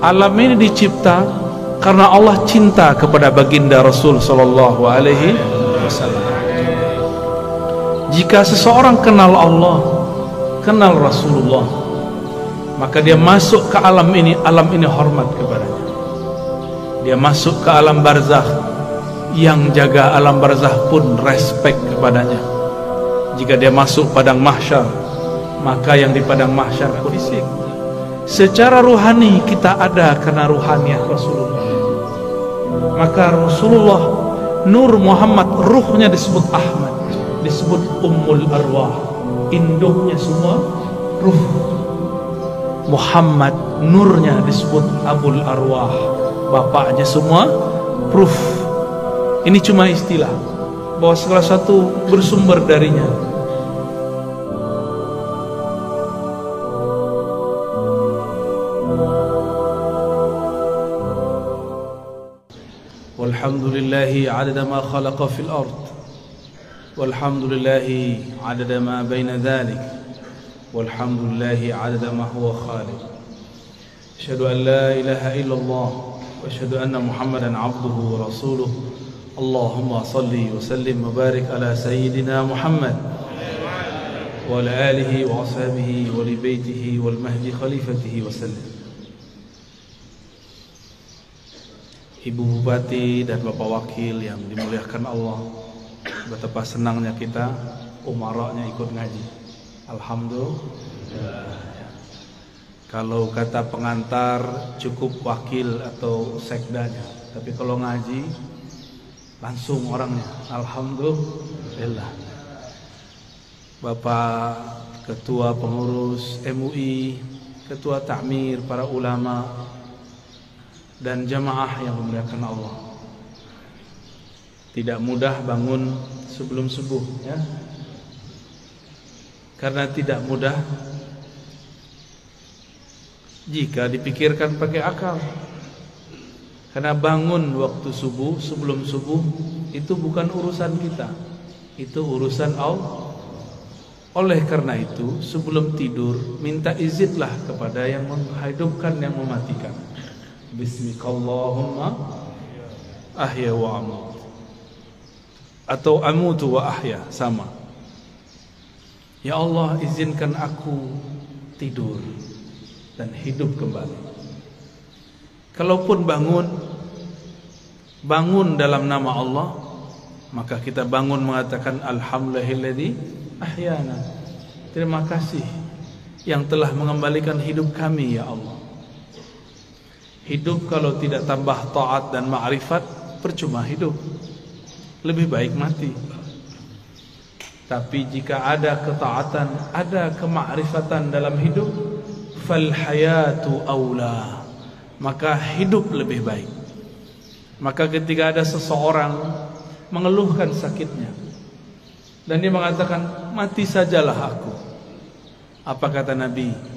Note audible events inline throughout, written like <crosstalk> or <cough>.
alam ini dicipta karena Allah cinta kepada baginda Rasul sallallahu alaihi wasallam. Jika seseorang kenal Allah, kenal Rasulullah, maka dia masuk ke alam ini, alam ini hormat kepadanya. Dia masuk ke alam barzakh, yang jaga alam barzakh pun respect kepadanya. Jika dia masuk padang mahsyar, maka yang di padang mahsyar pun fisik secara ruhani kita ada karena ruhaniah Rasulullah. Maka Rasulullah Nur Muhammad ruhnya disebut Ahmad disebut Ummul Arwah. Induknya semua ruh. Muhammad nurnya disebut Abul Arwah. Bapaknya semua ruh. Ini cuma istilah bahwa segala satu bersumber darinya والحمد لله عدد ما خلق في الأرض والحمد لله عدد ما بين ذلك والحمد لله عدد ما هو خالق. أشهد أن لا إله إلا الله وأشهد أن محمدا عبده ورسوله. اللهم صل وسلم وبارك على سيدنا محمد وعلى آله وأصحابه ولبيته والمهدي خليفته وسلم. Ibu Bupati dan Bapak Wakil yang dimuliakan Allah Betapa senangnya kita Umaroknya ikut ngaji. Alhamdulillah. Kalau kata pengantar cukup wakil atau sekdanya. Tapi kalau ngaji langsung orangnya. Alhamdulillah. Bapak Ketua Pengurus MUI Ketua Takmir, para ulama dan jamaah yang memuliakan Allah. Tidak mudah bangun sebelum subuh ya. Karena tidak mudah jika dipikirkan pakai akal. Karena bangun waktu subuh sebelum subuh itu bukan urusan kita. Itu urusan Allah. Oleh karena itu sebelum tidur minta izinlah kepada yang menghidupkan yang mematikan. Bismikallahumma ahya wa amut atau amutu wa ahya sama. Ya Allah izinkan aku tidur dan hidup kembali. Kalaupun bangun bangun dalam nama Allah maka kita bangun mengatakan alhamdulillahilladzi ahyana. Terima kasih yang telah mengembalikan hidup kami ya Allah. Hidup kalau tidak tambah taat dan ma'rifat percuma hidup. Lebih baik mati. Tapi jika ada ketaatan, ada kemakrifatan dalam hidup, fal hayatu aula. Maka hidup lebih baik. Maka ketika ada seseorang mengeluhkan sakitnya dan dia mengatakan mati sajalah aku. Apa kata Nabi?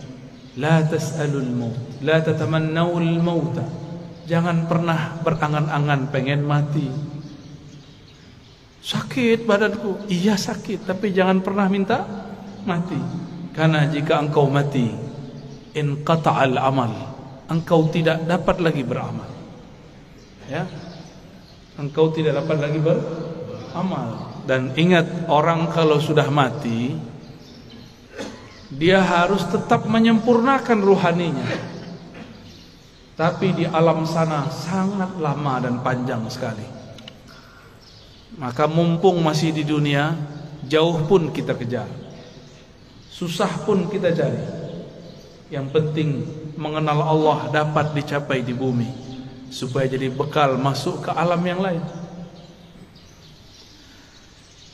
La tas'alul maut. La tatamannawul mauta. Jangan pernah berangan-angan pengen mati. Sakit badanku. Iya sakit. Tapi jangan pernah minta mati. Karena jika engkau mati In qata'al amal Engkau tidak dapat lagi beramal. Ya. Engkau tidak dapat lagi beramal Dan ingat orang kalau sudah mati dia harus tetap menyempurnakan ruhaninya. Tapi di alam sana sangat lama dan panjang sekali. Maka mumpung masih di dunia, jauh pun kita kejar. Susah pun kita cari. Yang penting mengenal Allah dapat dicapai di bumi supaya jadi bekal masuk ke alam yang lain.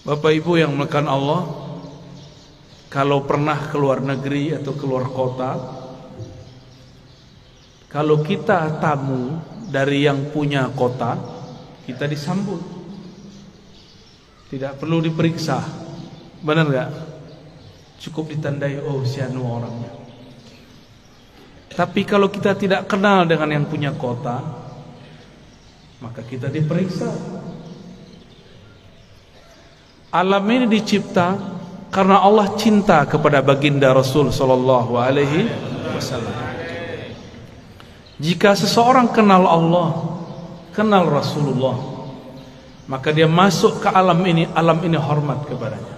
Bapak Ibu yang melekan Allah, kalau pernah keluar negeri atau keluar kota kalau kita tamu dari yang punya kota kita disambut. Tidak perlu diperiksa. Benar nggak? Cukup ditandai oh si anu orangnya. Tapi kalau kita tidak kenal dengan yang punya kota maka kita diperiksa. Alam ini dicipta karena Allah cinta kepada baginda Rasul sallallahu alaihi wasallam. Jika seseorang kenal Allah, kenal Rasulullah, maka dia masuk ke alam ini, alam ini hormat kepadanya.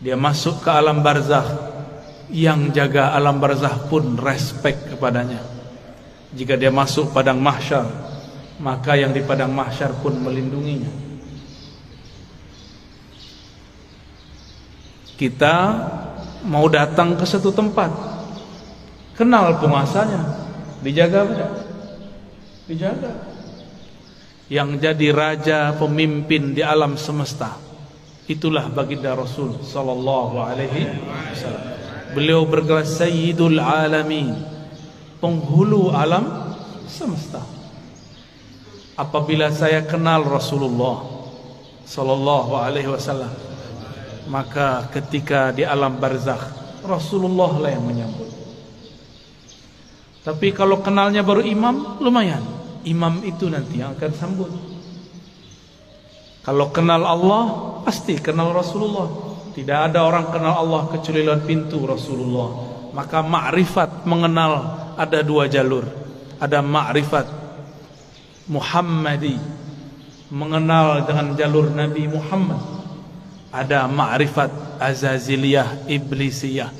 Dia masuk ke alam barzakh, yang jaga alam barzakh pun respect kepadanya. Jika dia masuk padang mahsyar, maka yang di padang mahsyar pun melindunginya. Kita mau datang ke satu tempat, kenal penguasanya, Dijaga tidak? Dijaga. Yang jadi raja pemimpin di alam semesta. Itulah baginda Rasul sallallahu alaihi wasallam. Beliau bergelar Sayyidul Alamin, penghulu alam semesta. Apabila saya kenal Rasulullah sallallahu alaihi wasallam, maka ketika di alam barzakh Rasulullah lah yang menyambut. Tapi kalau kenalnya baru imam, lumayan. Imam itu nanti yang akan sambut. Kalau kenal Allah, pasti kenal Rasulullah. Tidak ada orang kenal Allah kecuali lewat pintu Rasulullah. Maka ma'rifat mengenal ada dua jalur. Ada ma'rifat Muhammadi mengenal dengan jalur Nabi Muhammad. Ada ma'rifat Azaziliyah Iblisiyah.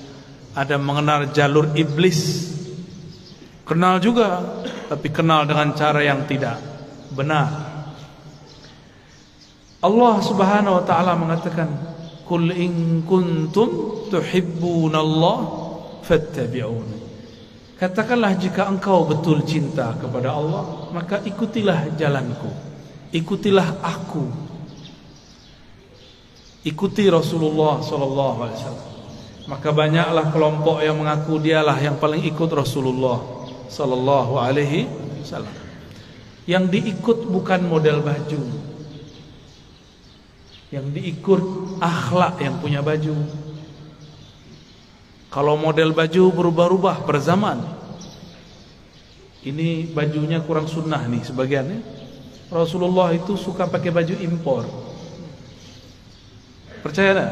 Ada mengenal jalur iblis. Kenal juga Tapi kenal dengan cara yang tidak benar. Allah subhanahu wa ta'ala mengatakan Kul in kuntum tuhibbunallah fattabi'un Katakanlah jika engkau betul cinta kepada Allah Maka ikutilah jalanku Ikutilah aku Ikuti Rasulullah sallallahu alaihi wasallam Maka banyaklah kelompok yang mengaku dialah yang paling ikut Rasulullah sallallahu alaihi wasallam. Yang diikut bukan model baju. Yang diikut akhlak yang punya baju. Kalau model baju berubah-ubah per zaman. Ini bajunya kurang sunnah nih sebagiannya. Rasulullah itu suka pakai baju impor. Percaya tak?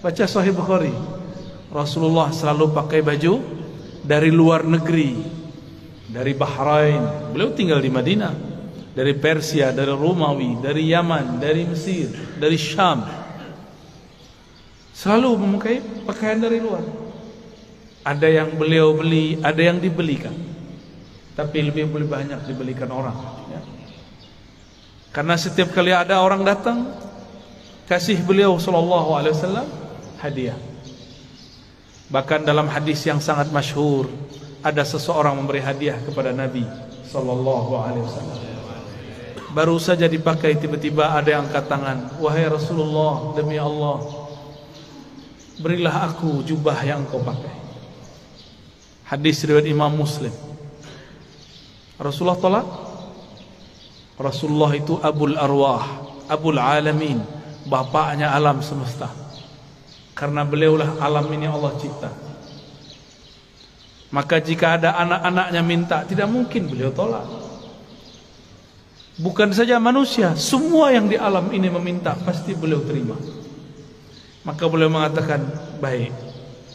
Baca Sahih Bukhari. Rasulullah selalu pakai baju dari luar negeri dari Bahrain, beliau tinggal di Madinah, dari Persia, dari Romawi, dari Yaman, dari Mesir, dari Syam. Selalu memakai pakaian dari luar. Ada yang beliau beli, ada yang dibelikan. Tapi lebih lebih banyak dibelikan orang. Ya. Karena setiap kali ada orang datang, kasih beliau Sallallahu Alaihi Wasallam hadiah. Bahkan dalam hadis yang sangat masyhur ada seseorang memberi hadiah kepada Nabi sallallahu alaihi wasallam. Baru saja dipakai tiba-tiba ada yang angkat tangan, "Wahai Rasulullah, demi Allah, berilah aku jubah yang kau pakai." Hadis riwayat Imam Muslim. Rasulullah tolak. Rasulullah itu Abul Arwah, Abul Alamin, bapaknya alam semesta. Karena beliaulah alam ini Allah cipta. Maka jika ada anak-anaknya minta, tidak mungkin beliau tolak. Bukan saja manusia, semua yang di alam ini meminta pasti beliau terima. Maka beliau mengatakan, baik,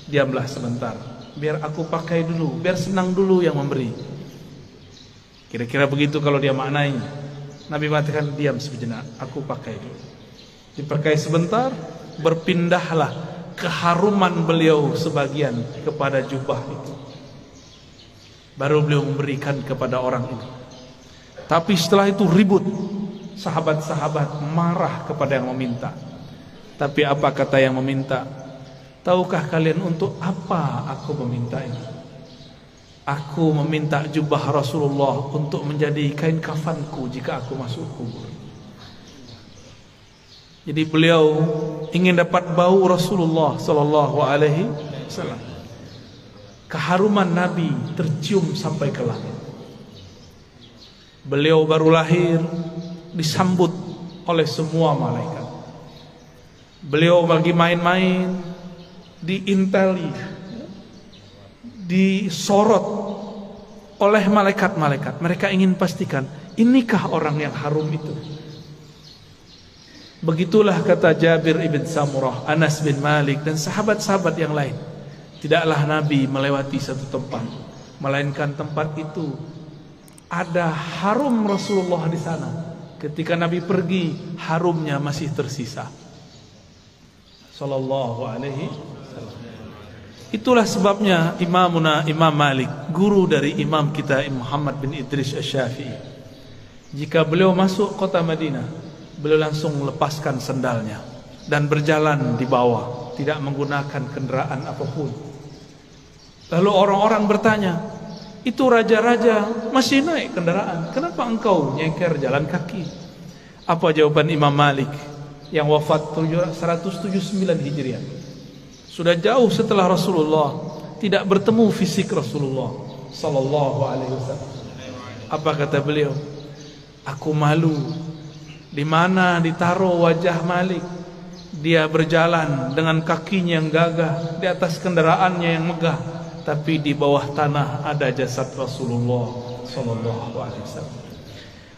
diamlah sebentar. Biar aku pakai dulu, biar senang dulu yang memberi. Kira-kira begitu kalau dia maknai. Nabi mengatakan, diam sejenak, aku pakai dulu. Dipakai sebentar, berpindahlah keharuman beliau sebagian kepada jubah itu. Baru beliau memberikan kepada orang itu. Tapi setelah itu ribut. Sahabat-sahabat marah kepada yang meminta. Tapi apa kata yang meminta? Tahukah kalian untuk apa aku meminta ini? Aku meminta jubah Rasulullah untuk menjadi kain kafanku jika aku masuk kubur. Jadi beliau ingin dapat bau Rasulullah sallallahu alaihi wasallam keharuman Nabi tercium sampai ke langit. Beliau baru lahir disambut oleh semua malaikat. Beliau lagi main-main diinteli, disorot oleh malaikat-malaikat. Mereka ingin pastikan inikah orang yang harum itu. Begitulah kata Jabir ibn Samurah, Anas bin Malik dan sahabat-sahabat yang lain. Tidaklah Nabi melewati satu tempat melainkan tempat itu ada harum Rasulullah di sana. Ketika Nabi pergi, harumnya masih tersisa. Sallallahu alaihi wasallam. Itulah sebabnya Imamuna Imam Malik, guru dari imam kita Muhammad bin Idris Asy-Syafi'i. Jika beliau masuk kota Madinah, beliau langsung melepaskan sendalnya dan berjalan di bawah, tidak menggunakan kendaraan apa pun. Lalu orang-orang bertanya, itu raja-raja masih naik kendaraan, kenapa engkau nyeker jalan kaki? Apa jawaban Imam Malik yang wafat 179 Hijriah? Sudah jauh setelah Rasulullah tidak bertemu fisik Rasulullah sallallahu alaihi wasallam. Apa kata beliau? Aku malu di mana ditaruh wajah Malik. Dia berjalan dengan kakinya yang gagah di atas kendaraannya yang megah, tapi di bawah tanah ada jasad Rasulullah sallallahu alaihi wasallam.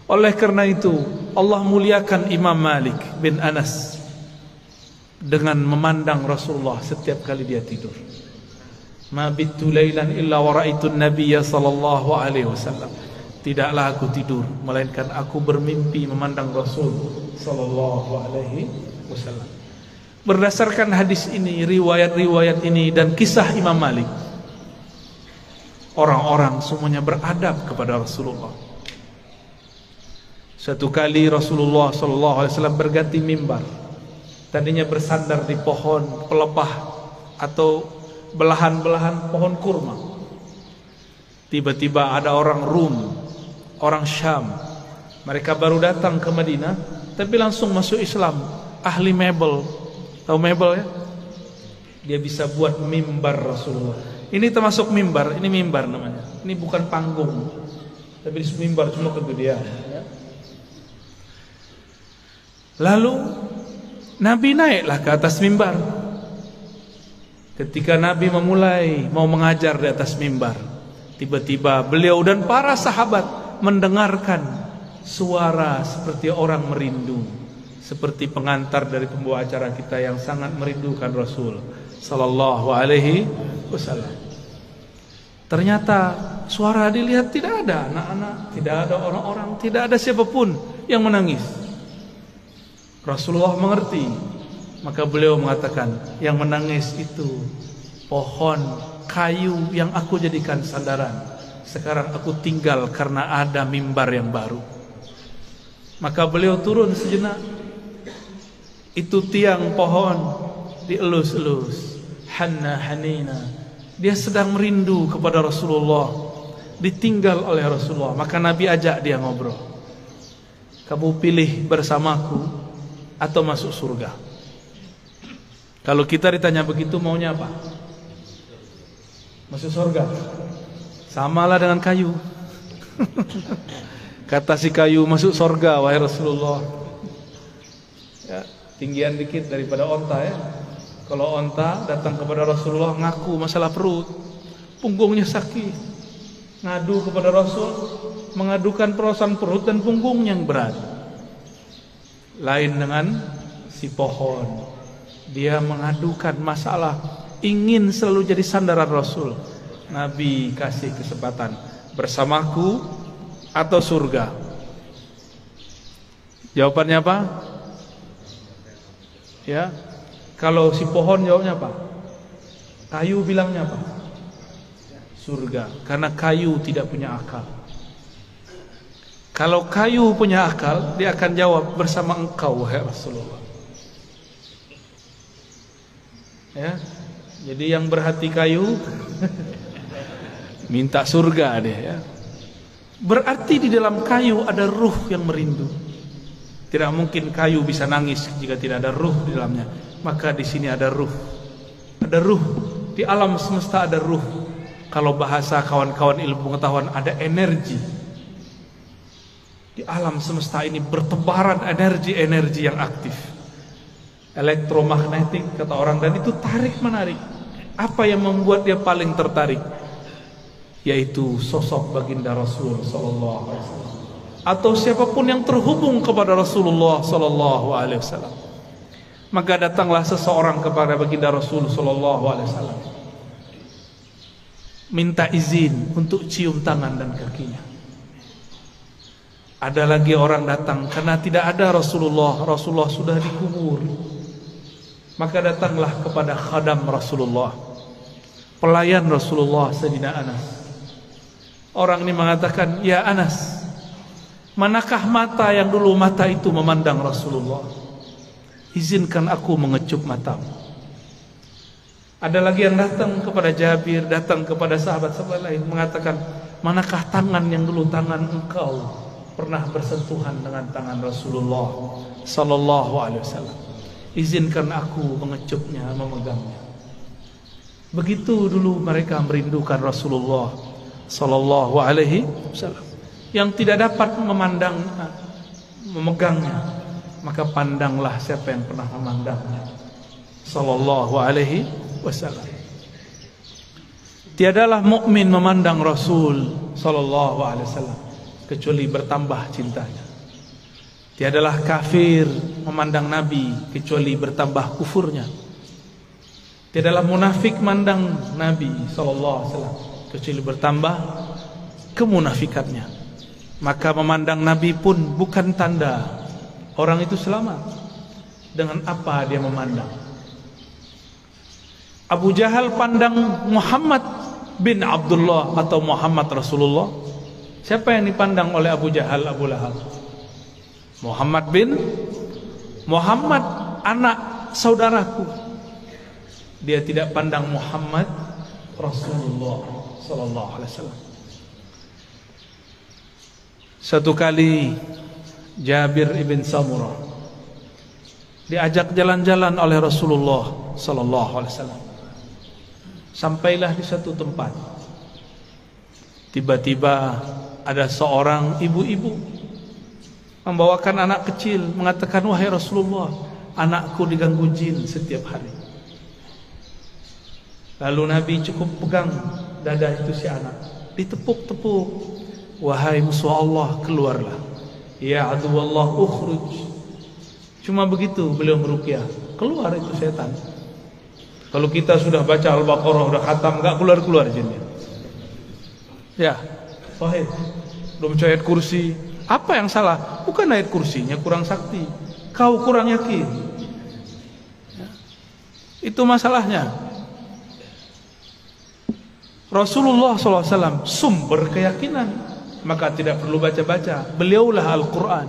Oleh karena itu, Allah muliakan Imam Malik bin Anas dengan memandang Rasulullah setiap kali dia tidur. Ma lailan illa wa ra'aitu nabiyya sallallahu alaihi wasallam. Tidaklah aku tidur melainkan aku bermimpi memandang Rasul sallallahu alaihi wasallam. Berdasarkan hadis ini, riwayat-riwayat ini dan kisah Imam Malik, orang-orang semuanya beradab kepada Rasulullah. Satu kali Rasulullah sallallahu alaihi wasallam berganti mimbar tadinya bersandar di pohon pelepah atau belahan-belahan pohon kurma. Tiba-tiba ada orang Rum, orang Syam. Mereka baru datang ke Madinah, tapi langsung masuk Islam. Ahli mebel, tahu mebel ya? Dia bisa buat mimbar Rasulullah. Ini termasuk mimbar, ini mimbar namanya. Ini bukan panggung, tapi mimbar cuma kegedean. Lalu Nabi naiklah ke atas mimbar. Ketika Nabi memulai mau mengajar di atas mimbar, tiba-tiba beliau dan para sahabat mendengarkan suara seperti orang merindu, seperti pengantar dari pembawa acara kita yang sangat merindukan Rasul sallallahu alaihi wasallam. Ternyata suara dilihat tidak ada anak-anak, tidak ada orang-orang, tidak ada siapa pun yang menangis. Rasulullah mengerti maka beliau mengatakan yang menangis itu pohon kayu yang aku jadikan sandaran sekarang aku tinggal karena ada mimbar yang baru. Maka beliau turun sejenak. Itu tiang pohon dielus-elus. Hanna hanina. Dia sedang merindu kepada Rasulullah. Ditinggal oleh Rasulullah. Maka Nabi ajak dia ngobrol. Kamu pilih bersamaku atau masuk surga. Kalau kita ditanya begitu maunya apa? Masuk surga. Samalah dengan kayu. <laughs> Kata si kayu masuk surga wahai Rasulullah. Ya, tinggian dikit daripada onta ya. Kalau onta datang kepada Rasulullah ngaku masalah perut, punggungnya sakit. Ngadu kepada Rasul, mengadukan perasaan perut dan punggungnya yang berat. Lain dengan si pohon. Dia mengadukan masalah ingin selalu jadi sandaran Rasul. Nabi kasih kesempatan bersamaku atau surga. Jawabannya apa? Ya. Kalau si pohon jawabnya apa? Kayu bilangnya apa? Surga. Karena kayu tidak punya akal. Kalau kayu punya akal, dia akan jawab bersama engkau, wahai Rasulullah. Ya, jadi yang berhati kayu <laughs> minta surga dia. Ya. Berarti di dalam kayu ada ruh yang merindu. Tidak mungkin kayu bisa nangis jika tidak ada ruh di dalamnya. Maka di sini ada ruh. Ada ruh. Di alam semesta ada ruh. Kalau bahasa kawan-kawan ilmu pengetahuan ada energi di alam semesta ini bertebaran energi-energi yang aktif. Elektromagnetik kata orang dan itu tarik menarik. Apa yang membuat dia paling tertarik? Yaitu sosok baginda Rasul sallallahu alaihi wasallam atau siapa pun yang terhubung kepada Rasulullah sallallahu alaihi wasallam. Maka datanglah seseorang kepada baginda Rasul sallallahu alaihi wasallam. minta izin untuk cium tangan dan kakinya. Ada lagi orang datang karena tidak ada Rasulullah, Rasulullah sudah dikubur. Maka datanglah kepada khadam Rasulullah, pelayan Rasulullah Sayyidina Anas. Orang ini mengatakan, "Ya Anas, manakah mata yang dulu mata itu memandang Rasulullah? Izinkan aku mengecup matamu." Ada lagi yang datang kepada Jabir, datang kepada sahabat-sahabat lain mengatakan, "Manakah tangan yang dulu tangan engkau pernah bersentuhan dengan tangan Rasulullah sallallahu alaihi wasallam? Izinkan aku mengecupnya, memegangnya." Begitu dulu mereka merindukan Rasulullah sallallahu alaihi wasallam yang tidak dapat memandang memegangnya, maka pandanglah siapa yang pernah memandangnya. Sallallahu alaihi wasallam. Tiadalah mukmin memandang Rasul sallallahu alaihi wasallam kecuali bertambah cintanya. Tiadalah kafir memandang Nabi kecuali bertambah kufurnya. Tiadalah munafik memandang Nabi sallallahu alaihi wasallam kecuali bertambah kemunafikannya. Maka memandang Nabi pun bukan tanda orang itu selamat dengan apa dia memandang. Abu Jahal pandang Muhammad bin Abdullah atau Muhammad Rasulullah Siapa yang dipandang oleh Abu Jahal Abu Lahab Muhammad bin Muhammad anak saudaraku Dia tidak pandang Muhammad Rasulullah sallallahu alaihi wasallam. Satu kali Jabir ibn Samurah diajak jalan-jalan oleh Rasulullah sallallahu alaihi wasallam. Sampailah di satu tempat. Tiba-tiba ada seorang ibu-ibu Membawakan anak kecil Mengatakan wahai Rasulullah Anakku diganggu jin setiap hari. Lalu Nabi cukup pegang dada itu si anak Ditepuk-tepuk Wahai musuh Allah keluarlah Ya adu Allah ukhruj Cuma begitu beliau merukyah Keluar itu setan kalau kita sudah baca Al-Baqarah sudah khatam enggak keluar-keluar jinnya. Ya. Sahih. Belum baca ayat kursi. Apa yang salah? Bukan ayat kursinya kurang sakti. Kau kurang yakin. Ya. Itu masalahnya. Rasulullah SAW sumber keyakinan. Maka tidak perlu baca-baca. Beliaulah Al-Quran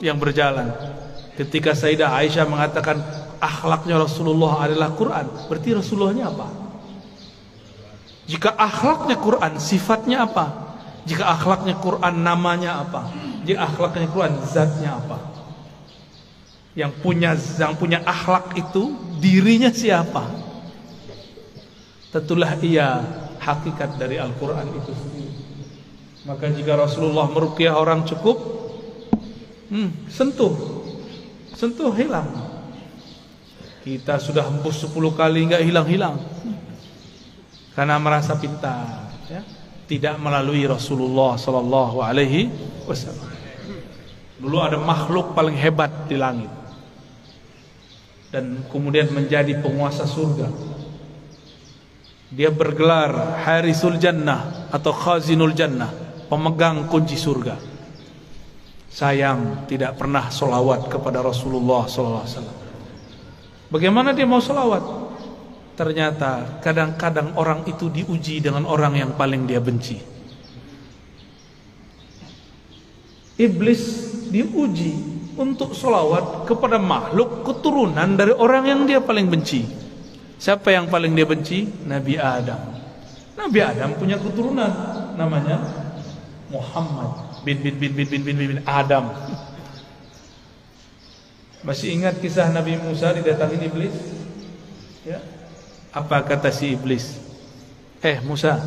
yang berjalan. Ketika Sayyidah Aisyah mengatakan akhlaknya Rasulullah adalah Quran, berarti Rasulullahnya apa? Jika akhlaknya Quran, sifatnya apa? Jika akhlaknya Quran, namanya apa? Jika akhlaknya Quran, zatnya apa? Yang punya yang punya akhlak itu dirinya siapa? Tentulah ia hakikat dari Al-Quran itu sendiri. Maka jika Rasulullah merukyah orang cukup, hmm, sentuh, sentuh hilang. Kita sudah hembus 10 kali enggak hilang-hilang. Karena merasa pintar, ya. Tidak melalui Rasulullah sallallahu alaihi wasallam. Dulu ada makhluk paling hebat di langit. Dan kemudian menjadi penguasa surga. Dia bergelar Harisul Jannah atau Khazinul Jannah, pemegang kunci surga. Sayang tidak pernah solawat kepada Rasulullah wasallam. Bagaimana dia mau selawat? Ternyata kadang-kadang orang itu diuji dengan orang yang paling dia benci. Iblis diuji untuk selawat kepada makhluk keturunan dari orang yang dia paling benci. Siapa yang paling dia benci? Nabi Adam. Nabi Adam punya keturunan namanya Muhammad bin bin bin bin bin bin, bin Adam. Masih ingat kisah Nabi Musa didatangi iblis? Ya. Apa kata si iblis? Eh Musa,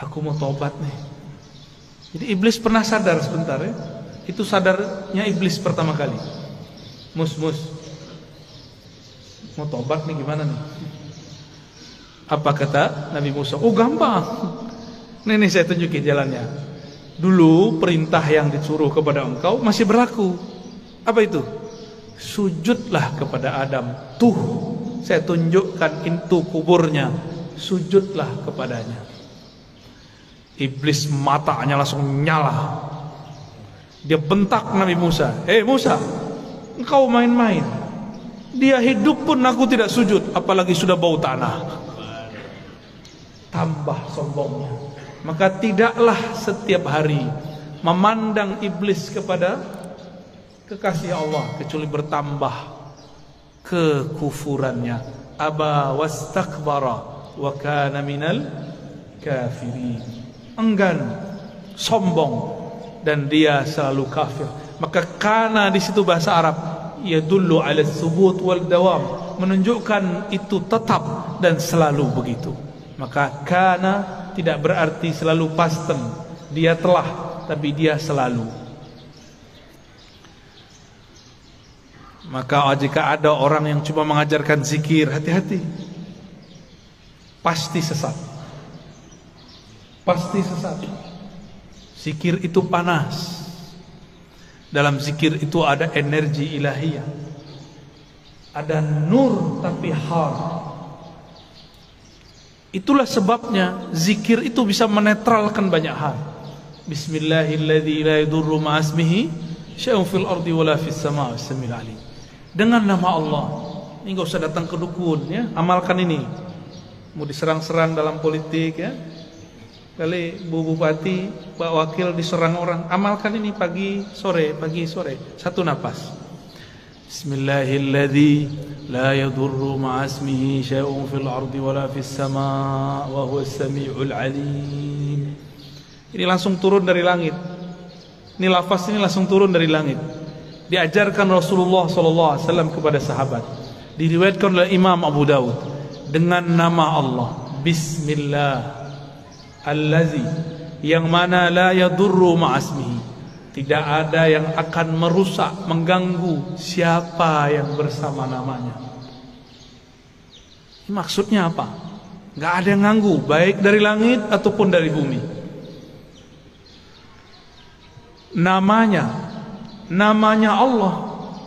aku mau tobat nih. Jadi iblis pernah sadar sebentar ya. Itu sadarnya iblis pertama kali. Mus mus. Mau tobat nih gimana nih? Apa kata Nabi Musa? Oh gampang. Nih nih saya tunjukin jalannya. Dulu perintah yang disuruh kepada engkau masih berlaku. Apa itu? sujudlah kepada Adam. Tuh, saya tunjukkan itu kuburnya. Sujudlah kepadanya. Iblis matanya langsung nyala. Dia bentak Nabi Musa. Hey Musa, engkau main-main. Dia hidup pun aku tidak sujud, apalagi sudah bau tanah. Tambah sombongnya. Maka tidaklah setiap hari memandang iblis kepada kekasih Allah kecuali bertambah kekufurannya. Aba wastakbara wa kana minal kafirin enggan, sombong dan dia selalu kafir. Maka kana di situ bahasa Arab ia dulu ala subut wal dawam menunjukkan itu tetap dan selalu begitu. Maka kana tidak berarti selalu pasten. Dia telah tapi dia selalu. Maka jika ada orang yang cuma mengajarkan zikir, hati-hati. Pasti sesat pasti sesat. Zikir itu panas. Dalam zikir itu ada energi ilahiyah. Ada nur tapi har. Itulah sebabnya zikir itu bisa menetralkan banyak hal. Bismillahirrahmanirrahim la yadurru ardi wala fis. Dengan nama Allah. Ini enggak usah datang ke dukun ya, amalkan ini. Mau diserang-serang dalam politik ya, kali Bu Bupati, Pak Wakil diserang orang, amalkan ini pagi sore, pagi sore, satu napas. Bismillahilladzi la yadurru ma'asmihi syai'un fil ardi wala fis sama' wa huwas samiul alim. Ini langsung turun dari langit. Ini lafaz ini langsung turun dari langit. Diajarkan Rasulullah sallallahu alaihi wasallam kepada sahabat. Diriwayatkan oleh Imam Abu Dawud dengan nama Allah. Bismillah allazi yang mana la yadurru ma'asmihi tidak ada yang akan merusak mengganggu siapa yang bersama namanya. Ini maksudnya apa? Nggak ada yang ganggu baik dari langit ataupun dari bumi. Namanya namanya Allah.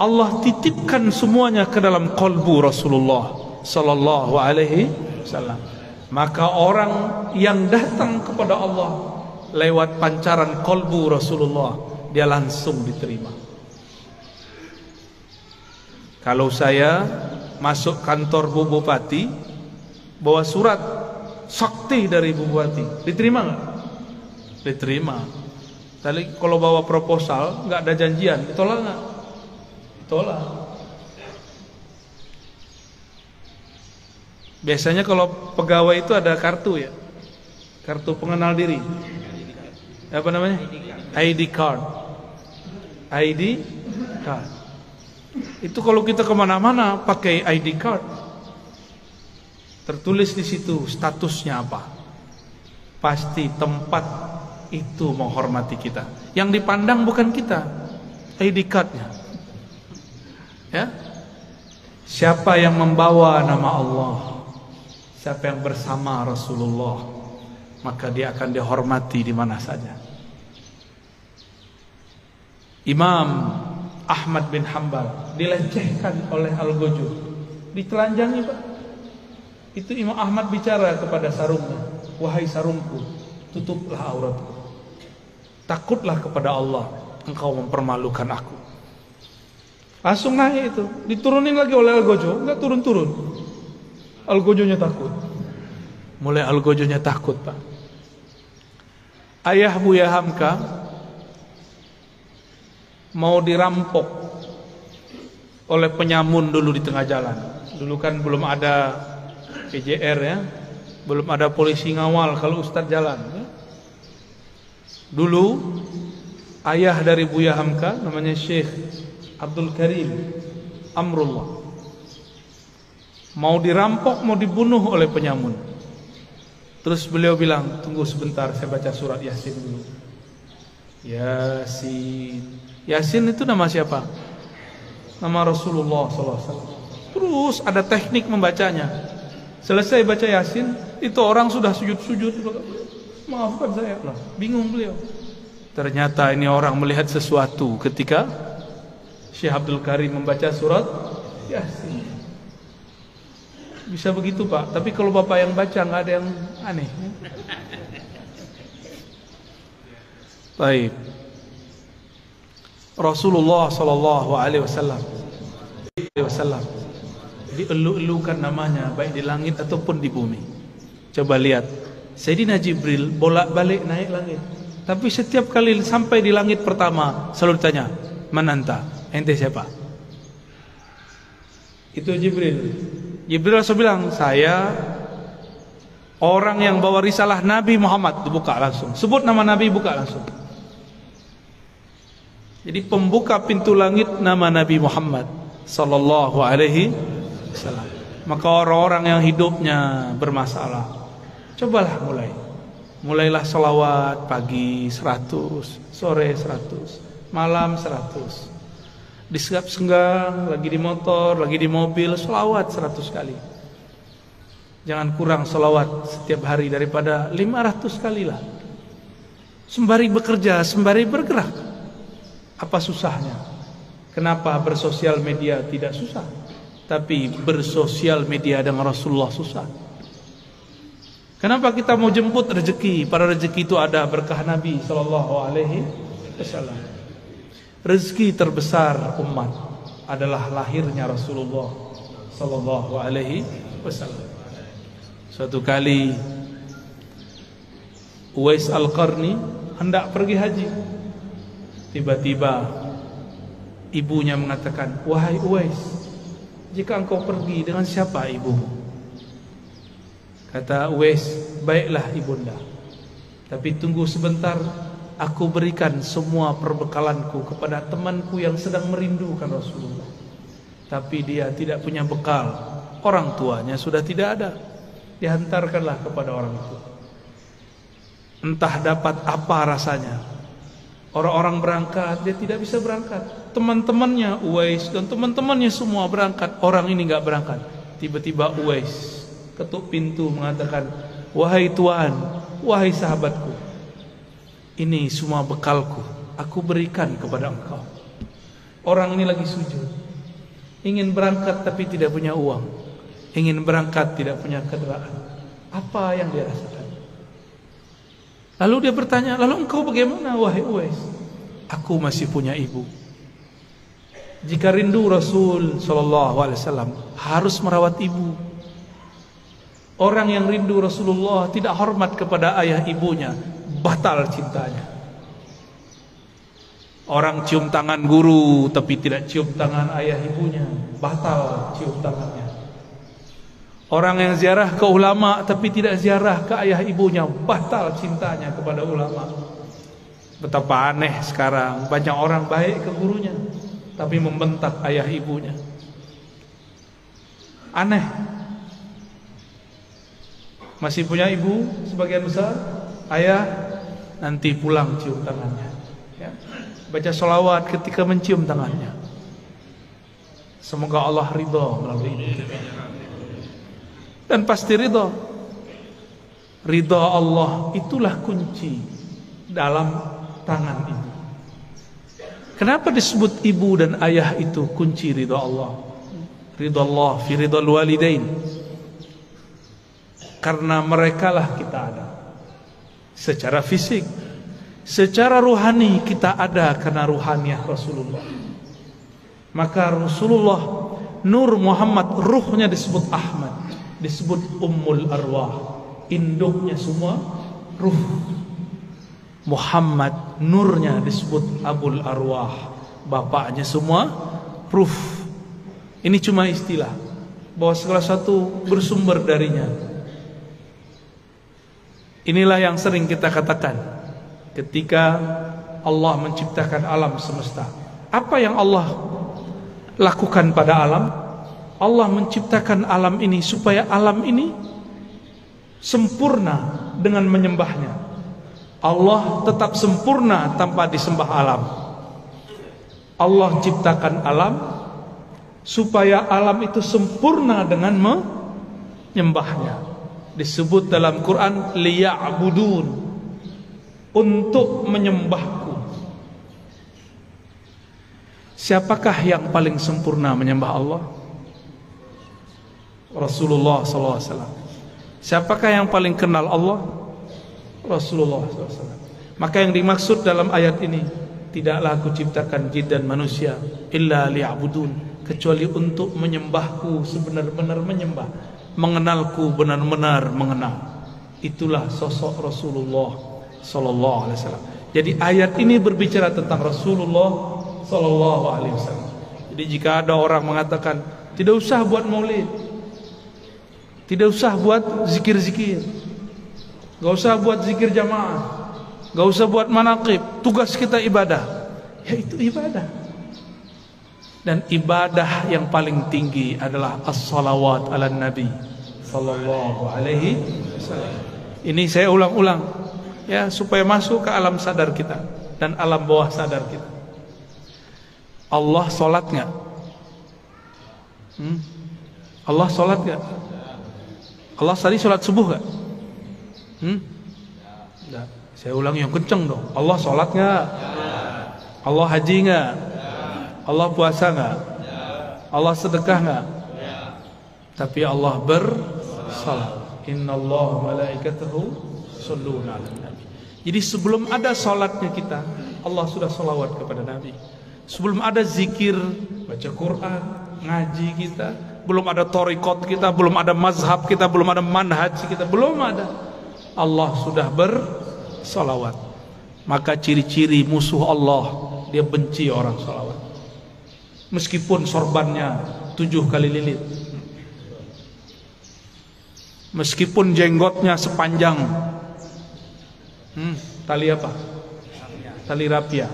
Allah titipkan semuanya ke dalam kalbu Rasulullah sallallahu alaihi wasallam maka orang yang datang kepada Allah lewat pancaran kolbu Rasulullah dia langsung diterima kalau saya masuk kantor Bu Bupati bawa surat sakti dari Bu Bupati diterima nggak? diterima tapi kalau bawa proposal nggak ada janjian ditolak nggak? ditolak Biasanya kalau pegawai itu ada kartu ya, kartu pengenal diri. Apa namanya? ID card. ID card. Itu kalau kita ke mana-mana pakai ID card. Tertulis di situ statusnya apa. Pasti tempat itu menghormati kita. Yang dipandang bukan kita, ID cardnya. Ya, Siapa yang membawa nama Allah Siapa yang bersama Rasulullah maka dia akan dihormati di mana saja. Imam Ahmad bin Hambal dilecehkan oleh Al-Gojo. Ditelanjangi Pak. Itu Imam Ahmad bicara kepada sarungnya. Wahai sarungku, tutuplah auratku. Takutlah kepada Allah, engkau mempermalukan aku. Langsung naik itu, diturunin lagi oleh Al-Gojo, enggak turun-turun. Algojonya takut. Mulai Algojonya takut, Pak. Ayah Buya Hamka mau dirampok oleh penyamun dulu di tengah jalan. Dulu kan belum ada PJR ya, belum ada polisi ngawal kalau Ustadz jalan. Ya. Dulu ayah dari Buya Hamka namanya Syekh Abdul Karim Amrullah mau dirampok, mau dibunuh oleh penyamun. Terus beliau bilang, tunggu sebentar, saya baca surat Yasin dulu. Yasin. Yasin itu nama siapa? Nama Rasulullah SAW. Terus ada teknik membacanya. Selesai baca Yasin, itu orang sudah sujud-sujud. Maafkan saya. Lah, bingung beliau. Ternyata ini orang melihat sesuatu ketika Syekh Abdul Karim membaca surat Yasin. Bisa begitu Pak, tapi kalau Bapak yang baca nggak ada yang aneh. Baik. Rasulullah sallallahu alaihi wasallam wasallam dielu-elukan namanya baik di langit ataupun di bumi. Coba lihat. Sayyidina Jibril bolak-balik naik langit. Tapi setiap kali sampai di langit pertama selalu ditanya, "Man anta?" Ente siapa? Itu Jibril. Jibril langsung bilang, "Saya orang yang bawa risalah Nabi Muhammad." Dibuka langsung. Sebut nama Nabi buka langsung. Jadi pembuka pintu langit nama Nabi Muhammad sallallahu alaihi wasallam. Maka orang-orang yang hidupnya bermasalah, cobalah mulai. Mulailah selawat pagi 100, sore 100, malam 100. Di senggang, lagi di motor, lagi di mobil, selawat 100 kali. Jangan kurang selawat setiap hari daripada 500 kali lah. Sembari bekerja, sembari bergerak. Apa susahnya? Kenapa bersosial media tidak susah? Tapi bersosial media dengan Rasulullah susah. Kenapa kita mau jemput rezeki? Para rezeki itu ada berkah Nabi Sallallahu Alaihi Wasallam. Rezeki terbesar umat adalah lahirnya Rasulullah Sallallahu Alaihi Wasallam. Suatu kali Uwais Al-Qarni hendak pergi haji. Tiba-tiba ibunya mengatakan, "Wahai Uwais, jika engkau pergi dengan siapa ibumu?" Kata Uwais, baiklah ibunda. Tapi tunggu sebentar, aku berikan semua perbekalanku kepada temanku yang sedang merindukan Rasulullah. Tapi dia tidak punya bekal. Orang tuanya sudah tidak ada. Dihantarkanlah kepada orang itu. Entah dapat apa rasanya. Orang-orang berangkat, dia tidak bisa berangkat. Teman-temannya Uwais dan teman-temannya semua berangkat. Orang ini nggak berangkat. Tiba-tiba Uwais ketuk pintu mengatakan, "Wahai tuan, wahai sahabatku, ini semua bekalku, aku berikan kepada engkau." Orang ini lagi sujud. Ingin berangkat tapi tidak punya uang. Ingin berangkat tidak punya kendaraan. Apa yang dia rasakan? Lalu dia bertanya, "Lalu engkau bagaimana wahai Uwais?" Aku masih punya ibu. Jika rindu Rasul wasallam harus merawat ibu. Orang yang rindu Rasulullah tidak hormat kepada ayah ibunya, batal cintanya. Orang cium tangan guru tapi tidak cium tangan ayah ibunya, batal cium tangannya. Orang yang ziarah ke ulama tapi tidak ziarah ke ayah ibunya, batal cintanya kepada ulama. Betapa aneh sekarang banyak orang baik ke gurunya tapi membentak ayah ibunya. Aneh masih punya ibu sebagian besar, ayah nanti pulang cium tangannya. Ya. Baca solawat ketika mencium tangannya. Semoga Allah ridho melalui ibu Dan pasti ridho. Ridho Allah itulah kunci dalam tangan ibu. Kenapa disebut ibu dan ayah itu kunci ridho Allah? Ridho Allah fi ridho walidain karena merekalah kita ada secara fisik secara ruhani kita ada karena ruhaniah Rasulullah. Maka Rasulullah Nur Muhammad ruhnya disebut Ahmad disebut Ummul Arwah. Induknya semua ruh. Muhammad nurnya disebut Abul Arwah. Bapaknya semua ruh. Ini cuma istilah. Bahwa segala satu bersumber darinya Inilah yang sering kita katakan ketika Allah menciptakan alam semesta. Apa yang Allah lakukan pada alam? Allah menciptakan alam ini supaya alam ini sempurna dengan menyembahnya. Allah tetap sempurna tanpa disembah alam. Allah ciptakan alam supaya alam itu sempurna dengan menyembahnya disebut dalam Quran liya'budun. Untuk menyembahku. Siapakah yang paling sempurna menyembah Allah? Rasulullah SAW siapakah yang paling kenal Allah? Rasulullah SAW Maka yang dimaksud dalam ayat ini tidaklah aku ciptakan jin dan manusia illa liya'budun. Kecuali untuk menyembahku sebenar-benar menyembah, mengenalku benar-benar mengenal. Itulah sosok Rasulullah sallallahu alaihi wasallam. Jadi ayat ini berbicara tentang Rasulullah sallallahu alaihi wasallam. Jadi jika ada orang mengatakan tidak usah buat maulid, tidak usah buat zikir-zikir, Gak usah buat zikir jamaah Gak usah buat manakib Tugas kita ibadah Ya itu ibadah Dan ibadah yang paling tinggi adalah As-salawat ala nabi Sallallahu alaihi wasallam Ini saya ulang-ulang Ya supaya masuk ke alam sadar kita Dan alam bawah sadar kita Allah solat nggak? Hmm? Allah solat nggak? Allah tadi solat subuh nggak? Hmm? Enggak. Saya ulang yang kenceng dong. Allah sholat nggak? Allah haji nggak? Allah puasa nggak? Allah sedekah nggak? Tapi Allah bersalat. Inna Allah malaikatahu salluna ala nabi. Jadi sebelum ada salatnya kita, Allah sudah salawat kepada Nabi. Sebelum ada zikir, baca Quran, ngaji kita, belum ada torikot kita, belum ada mazhab kita, belum ada manhaj kita, belum ada. Allah sudah bersalawat maka ciri-ciri musuh Allah dia benci orang salawat meskipun sorbannya tujuh kali lilit. Meskipun jenggotnya sepanjang. Hmm, tali apa? Tali rapia.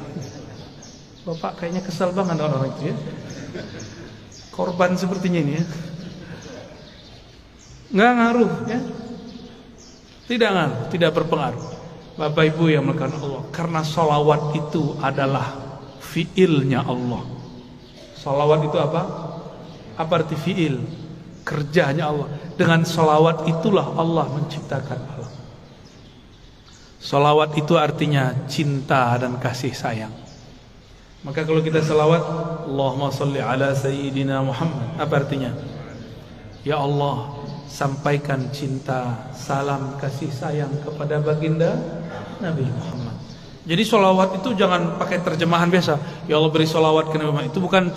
Bapak kayaknya kesal banget orang-orang itu ya. Korban sepertinya ini ya. Nggak ngaruh ya. Tidak ngaruh, tidak berpengaruh. Bapak Ibu yang melakukan Allah, karena solawat itu adalah fiilnya Allah. Solawat itu apa? Apa arti fiil? Kerjanya Allah. Dengan solawat itulah Allah menciptakan alam. Solawat itu artinya cinta dan kasih sayang. Maka kalau kita salawat, Allahumma salli ala Sayyidina Muhammad. Apa artinya? Ya Allah, sampaikan cinta, salam kasih sayang kepada baginda Nabi Muhammad. Jadi solawat itu jangan pakai terjemahan biasa. Ya Allah beri solawat ke Nabi Muhammad. Itu bukan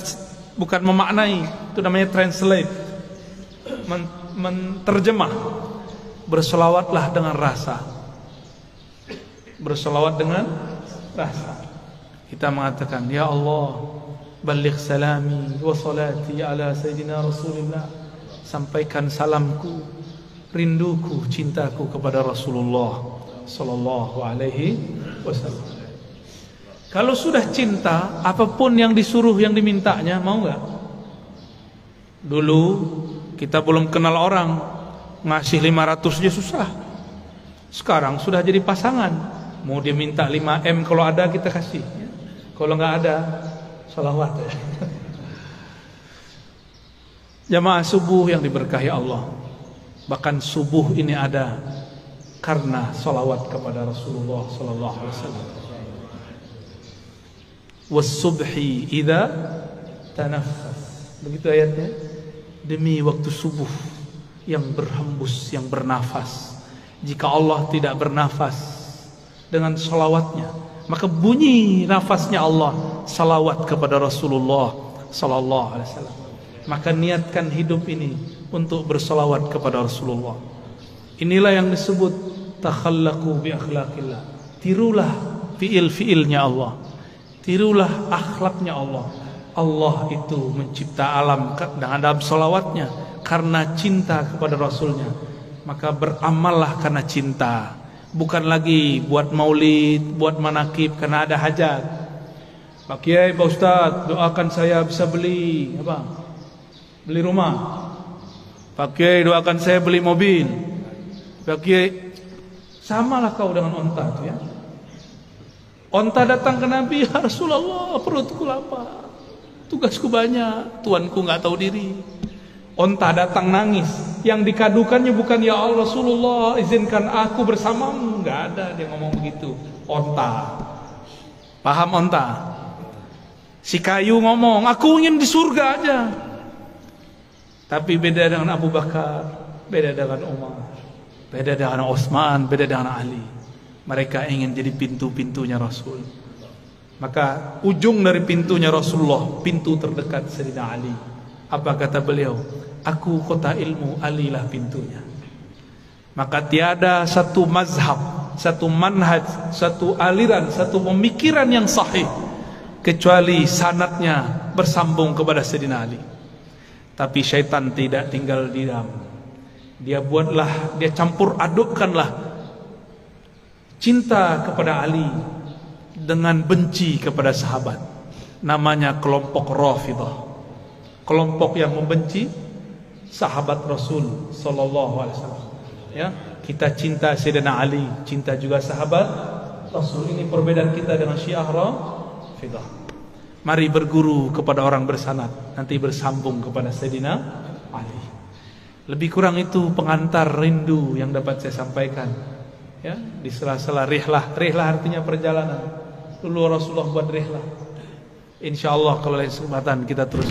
bukan memaknai. Itu namanya translate. Men, menterjemah. Bersolawatlah dengan rasa. Bersolawat dengan rasa. Kita mengatakan, Ya Allah, balik salami wa salati ala Sayyidina Rasulullah sampaikan salamku, rinduku, cintaku kepada Rasulullah sallallahu alaihi wasallam. Kalau sudah cinta, apa pun yang disuruh yang dimintanya, mau nggak? Dulu kita belum kenal orang, ngasih 500 aja susah. Sekarang sudah jadi pasangan, mau dia minta 5M kalau ada kita kasih. Kalau nggak ada, salawat ya. <laughs> Jamaah subuh yang diberkahi Allah Bahkan subuh ini ada Karena salawat kepada Rasulullah Sallallahu Alaihi Wasallam. Wasubhi idha tanafas Begitu ayatnya. Demi waktu subuh Yang berhembus, yang bernafas. Jika Allah tidak bernafas Dengan salawatnya Maka bunyi nafasnya Allah Salawat kepada Rasulullah Sallallahu Alaihi Wasallam. Maka niatkan hidup ini untuk bersolawat kepada Rasulullah. Inilah yang disebut takhallaqu bi akhlaqillah. Tirulah fiil-fiilnya Allah. Tirulah akhlaknya Allah. Allah itu mencipta alam dalam solawatnya karena cinta kepada Rasulnya. Maka beramallah karena cinta. Bukan lagi buat maulid, buat manakib karena ada hajat. Pak Kiai, Pak Ustaz, doakan saya bisa beli apa? beli rumah. Pak Kiai doakan saya beli mobil. Pak Kiai samalah kau dengan onta itu ya. Onta datang ke Nabi, ya Rasulullah perutku lapar. Tugasku banyak, tuanku nggak tahu diri. Onta datang nangis. Yang dikadukannya bukan ya Allah Rasulullah izinkan aku bersamamu. Nggak ada dia ngomong begitu. Onta. Paham onta? Si kayu ngomong, aku ingin di surga aja. Tapi beda dengan Abu Bakar, beda dengan Umar, beda dengan Utsman, beda dengan Ali. Mereka ingin jadi pintu-pintunya Rasul. Maka ujung dari pintunya Rasulullah, pintu terdekat Sayyidina Ali. Apa kata beliau? Aku kota ilmu, alilah pintunya. Maka tiada satu mazhab, satu manhaj, satu aliran, satu pemikiran yang sahih kecuali sanatnya bersambung kepada Sayyidina Ali. Tapi syaitan tidak tinggal diam. Dia buatlah, dia campur adukkanlah cinta kepada Ali dengan benci kepada sahabat. Namanya kelompok Rafidah. Kelompok yang membenci sahabat Rasul sallallahu alaihi wasallam. Ya, kita cinta Sayyidina Ali, cinta juga sahabat Rasul. Ini perbedaan kita dengan Syiah Rafidah. Mari berguru kepada orang bersanad, nanti bersambung kepada Sayyidina. Lebih kurang itu pengantar rindu yang dapat saya sampaikan. Ya, di sela-sela rihlah. Rihlah artinya perjalanan. Dulu Rasulullah buat rihlah. Insyaallah kalau lain kesempatan kita terus